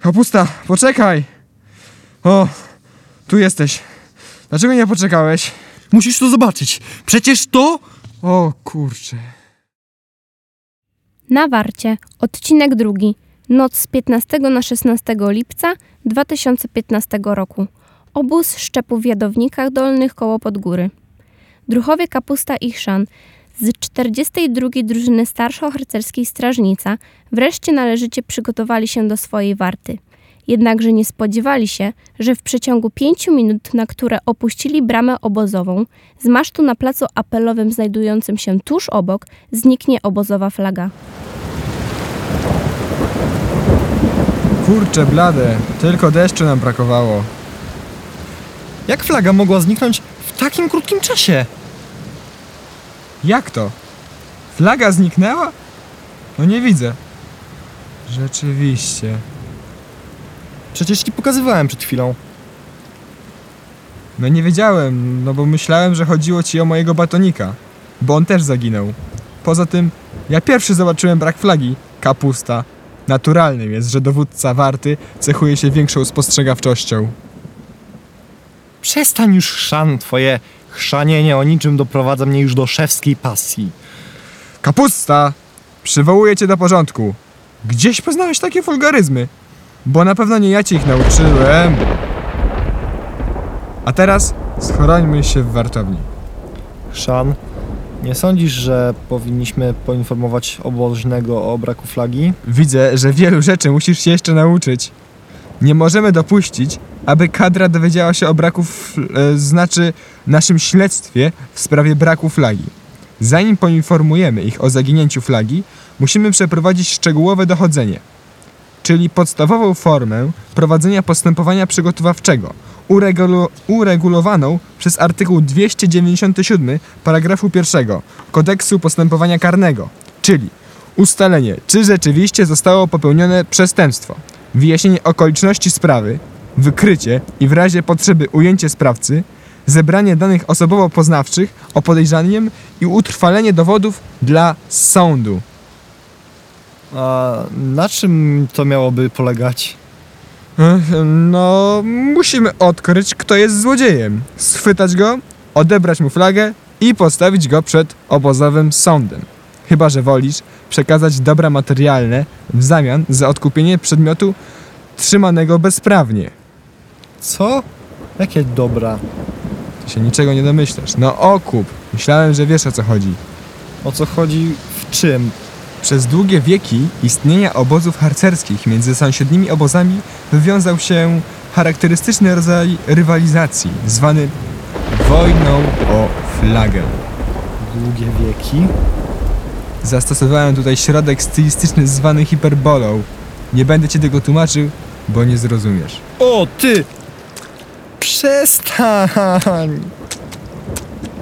Kapusta, poczekaj! O, tu jesteś. Dlaczego nie poczekałeś? Musisz to zobaczyć. Przecież to... O kurczę. Na Warcie, odcinek drugi, noc z 15 na 16 lipca 2015 roku. Obóz szczepu w Jadownikach Dolnych koło Podgóry. Druchowie Kapusta i Chrzan z 42 drużyny starszo-harcerskiej Strażnica wreszcie należycie przygotowali się do swojej warty. Jednakże nie spodziewali się, że w przeciągu pięciu minut, na które opuścili bramę obozową, z masztu na placu apelowym znajdującym się tuż obok zniknie obozowa flaga. Kurczę blade, tylko deszczu nam brakowało. Jak flaga mogła zniknąć w takim krótkim czasie? Jak to? Flaga zniknęła? No nie widzę. Rzeczywiście. Przecież ci pokazywałem przed chwilą. No nie wiedziałem, no bo myślałem, że chodziło ci o mojego batonika, bo on też zaginął. Poza tym, ja pierwszy zobaczyłem brak flagi, kapusta. Naturalnym jest, że dowódca warty cechuje się większą spostrzegawczością. Przestań już chrzan, twoje chrzanienie o niczym doprowadza mnie już do szewskiej pasji. Kapusta! Przywołuję cię do porządku. Gdzieś poznałeś takie wulgaryzmy? Bo na pewno nie ja ci ich nauczyłem. A teraz schorońmy się w wartowni. Chrzan, nie sądzisz, że powinniśmy poinformować oboźnego o braku flagi? Widzę, że wielu rzeczy musisz się jeszcze nauczyć. Nie możemy dopuścić, aby kadra dowiedziała się o braku, e, znaczy naszym śledztwie w sprawie braku flagi. Zanim poinformujemy ich o zaginięciu flagi, musimy przeprowadzić szczegółowe dochodzenie, czyli podstawową formę prowadzenia postępowania przygotowawczego, uregulu- uregulowaną przez artykuł 297 paragrafu 1 Kodeksu Postępowania Karnego, czyli ustalenie, czy rzeczywiście zostało popełnione przestępstwo, wyjaśnienie okoliczności sprawy, wykrycie i w razie potrzeby ujęcie sprawcy, zebranie danych osobowo-poznawczych o podejrzanym i utrwalenie dowodów dla sądu. A na czym to miałoby polegać? No, musimy odkryć, kto jest złodziejem, schwytać go, odebrać mu flagę i postawić go przed obozowym sądem. Chyba, że wolisz przekazać dobra materialne w zamian za odkupienie przedmiotu trzymanego bezprawnie. Co? Jakie dobra? Ty się niczego nie domyślasz. No okup. Myślałem, że wiesz o co chodzi. O co chodzi w czym? Przez długie wieki istnienia obozów harcerskich między sąsiednimi obozami wywiązał się charakterystyczny rodzaj rywalizacji, zwany wojną o flagę. Długie wieki? Zastosowałem tutaj środek stylistyczny zwany hiperbolą. Nie będę ci tego tłumaczył, bo nie zrozumiesz. O, ty! Przestań!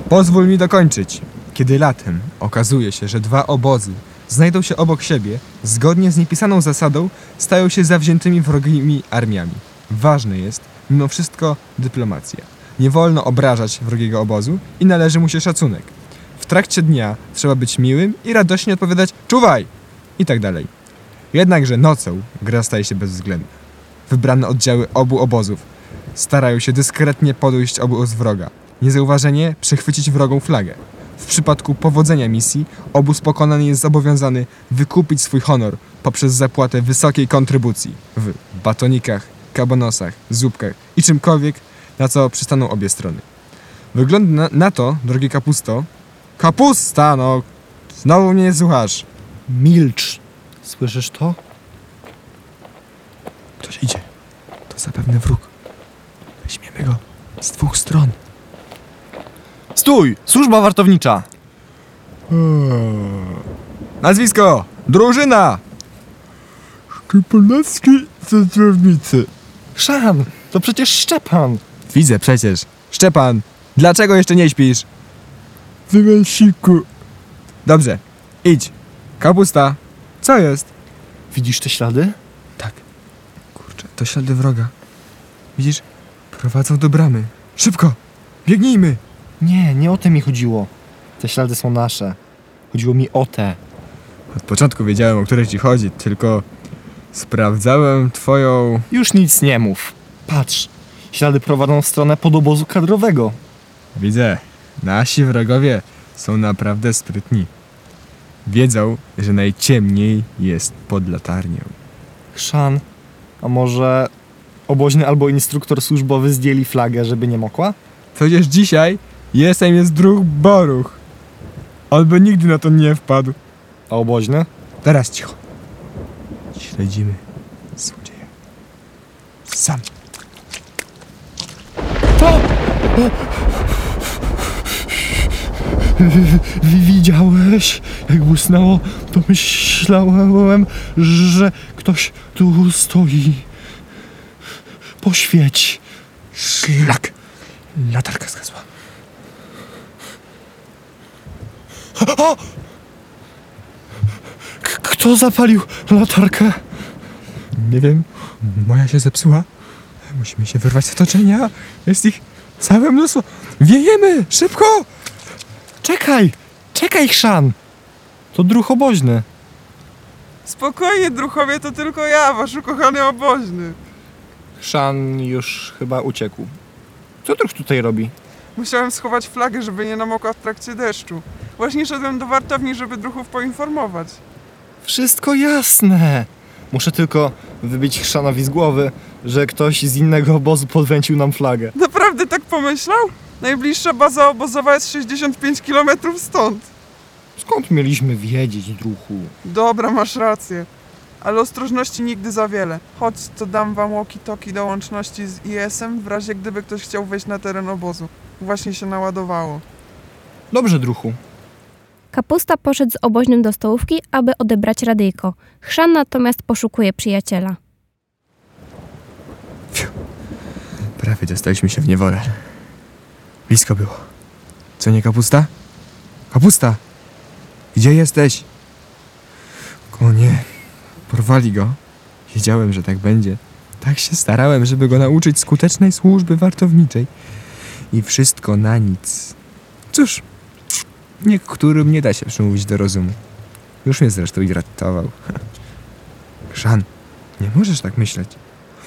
Pozwól mi dokończyć. Kiedy latem okazuje się, że dwa obozy znajdą się obok siebie, zgodnie z niepisaną zasadą stają się zawziętymi wrogimi armiami. Ważne jest, mimo wszystko, dyplomacja. Nie wolno obrażać wrogiego obozu i należy mu się szacunek. W trakcie dnia trzeba być miłym i radośnie odpowiadać czuwaj! i tak dalej. Jednakże nocą gra staje się bezwzględna. Wybrane oddziały obu obozów starają się dyskretnie podejść obóz wroga. Niezauważenie przechwycić wrogą flagę. W przypadku powodzenia misji obóz pokonany jest zobowiązany wykupić swój honor poprzez zapłatę wysokiej kontrybucji w batonikach, kabanosach, zupkach i czymkolwiek, na co przystaną obie strony. Wygląda na, na to, drogi kapusto, kapusta, no, znowu mnie nie słuchasz. Milcz. Słyszysz to? Ktoś idzie. To zapewne wróg. Z dwóch stron. Stój! Służba wartownicza! Nazwisko! Drużyna! Szczepanowski ze Zdrownicy. Szan, to przecież Szczepan. Widzę przecież. Szczepan, dlaczego jeszcze nie śpisz? Wymasiku. Dobrze, idź. Kapusta, co jest? Widzisz te ślady? Tak. Kurczę, to ślady wroga. Widzisz? Prowadzą do bramy. Szybko! Biegnijmy! Nie, nie o te mi chodziło. Te ślady są nasze. Chodziło mi o te. Od początku wiedziałem, o które ci chodzi, tylko Sprawdzałem twoją... Już nic nie mów. Patrz, ślady prowadzą w stronę podobozu kadrowego. Widzę, nasi wrogowie są naprawdę sprytni. Wiedzą, że najciemniej jest pod latarnią. Chrzan, a może oboźny albo instruktor służbowy zdjęli flagę, żeby nie mokła? Przecież dzisiaj jestem jest druh boruch. On by nigdy na to nie wpadł. A oboźny? Teraz cicho. Śledzimy złodzieja. Sam. To! Widziałeś, jak błysnęło, to myślałem, że ktoś tu stoi. Poświeć. Szlak. Latarka zgasła. O! K- Kto zapalił latarkę? Nie wiem, moja się zepsuła. Musimy się wyrwać z otoczenia. Jest ich całe mnóstwo. Wiejemy! Szybko! Czekaj! Czekaj, Chrzan! To druh oboźny. Spokojnie, druchowie, to tylko ja, wasz ukochany oboźny. Chrzan już chyba uciekł. Co druh tutaj robi? Musiałem schować flagę, żeby nie namokła w trakcie deszczu. Właśnie szedłem do wartowni, żeby druchów poinformować. Wszystko jasne! Muszę tylko wybić Chrzanowi z głowy, że ktoś z innego obozu podwęcił nam flagę. Naprawdę tak pomyślał? Najbliższa baza obozowa jest 65 km stąd. Skąd mieliśmy wiedzieć, druhu? Dobra, masz rację. Ale ostrożności nigdy za wiele. Chodź, to dam wam walkie-talkie do łączności z IS-em, w razie gdyby ktoś chciał wejść na teren obozu. Właśnie się naładowało. Dobrze, druhu. Kapusta poszedł z oboźnym do stołówki, aby odebrać radyjko. Chrzan natomiast poszukuje przyjaciela. Prawie dostaliśmy się w niewolę. Blisko było. Co nie kapusta? Kapusta! Gdzie jesteś? O nie, porwali go. Wiedziałem, że tak będzie. Tak się starałem, żeby go nauczyć skutecznej służby wartowniczej. I wszystko na nic. Cóż, niektórym nie da się przemówić do rozumu. Już mnie zresztą i ratował. Szan, nie możesz tak myśleć.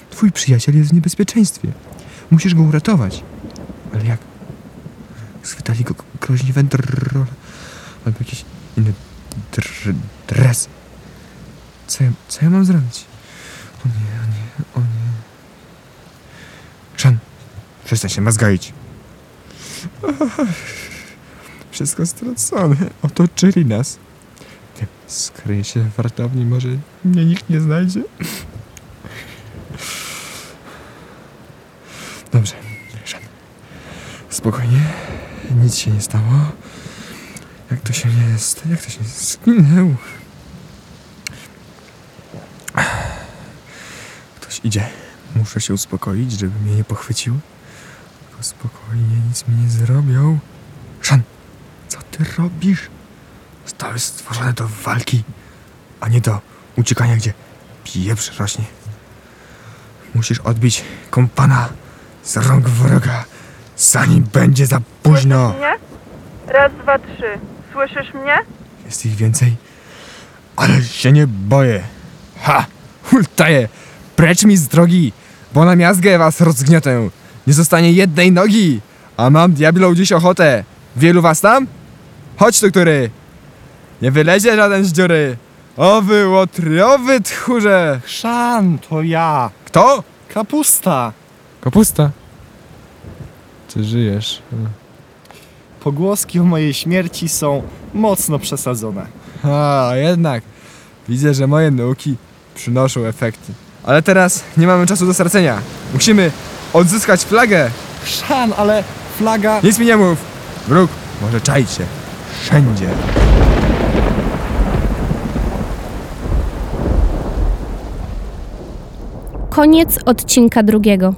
Twój przyjaciel jest w niebezpieczeństwie. Musisz go uratować. Ale jak? Schwytali go groźni wędrol albo jakiś inny dr- dres. Co ja, co ja mam zrobić? O nie, o nie, o nie. Szan, przestań się mazgaić. Wszystko stracone. Otoczyli nas. Skryję się w wartowni, może mnie nikt nie znajdzie. Dobrze, Szan. Spokojnie. Nic się nie stało. Jak to się nie? Jak to się zginęł? Idzie. Muszę się uspokoić, żeby mnie nie pochwycił. Tylko spokojnie, nic mi nie zrobią. Szan, co ty robisz? Zostały stworzone do walki, a nie do uciekania, gdzie pieprz rośnie. Musisz odbić kompana z rąk wroga, zanim będzie za późno. Słyszysz mnie? Raz, dwa, trzy. Słyszysz mnie? Jest ich więcej, ale się nie boję. Ha! Hultaję! Precz mi z drogi, bo na miazgę was rozgniotę. Nie zostanie jednej nogi, a mam diablo dziś ochotę. Wielu was tam? Chodź tu, który! Nie wylezie żaden z dziury. O wy łotriowy tchórze! Chrzan, to ja. Kto? Kapusta. Kapusta. Czy żyjesz? Pogłoski o mojej śmierci są mocno przesadzone. A, jednak. Widzę, że moje nauki przynoszą efekty. Ale teraz nie mamy czasu do stracenia. Musimy odzyskać flagę. Chrzan, ale flaga... Nic mi nie mów. Wróg może czaić się wszędzie. Koniec odcinka drugiego.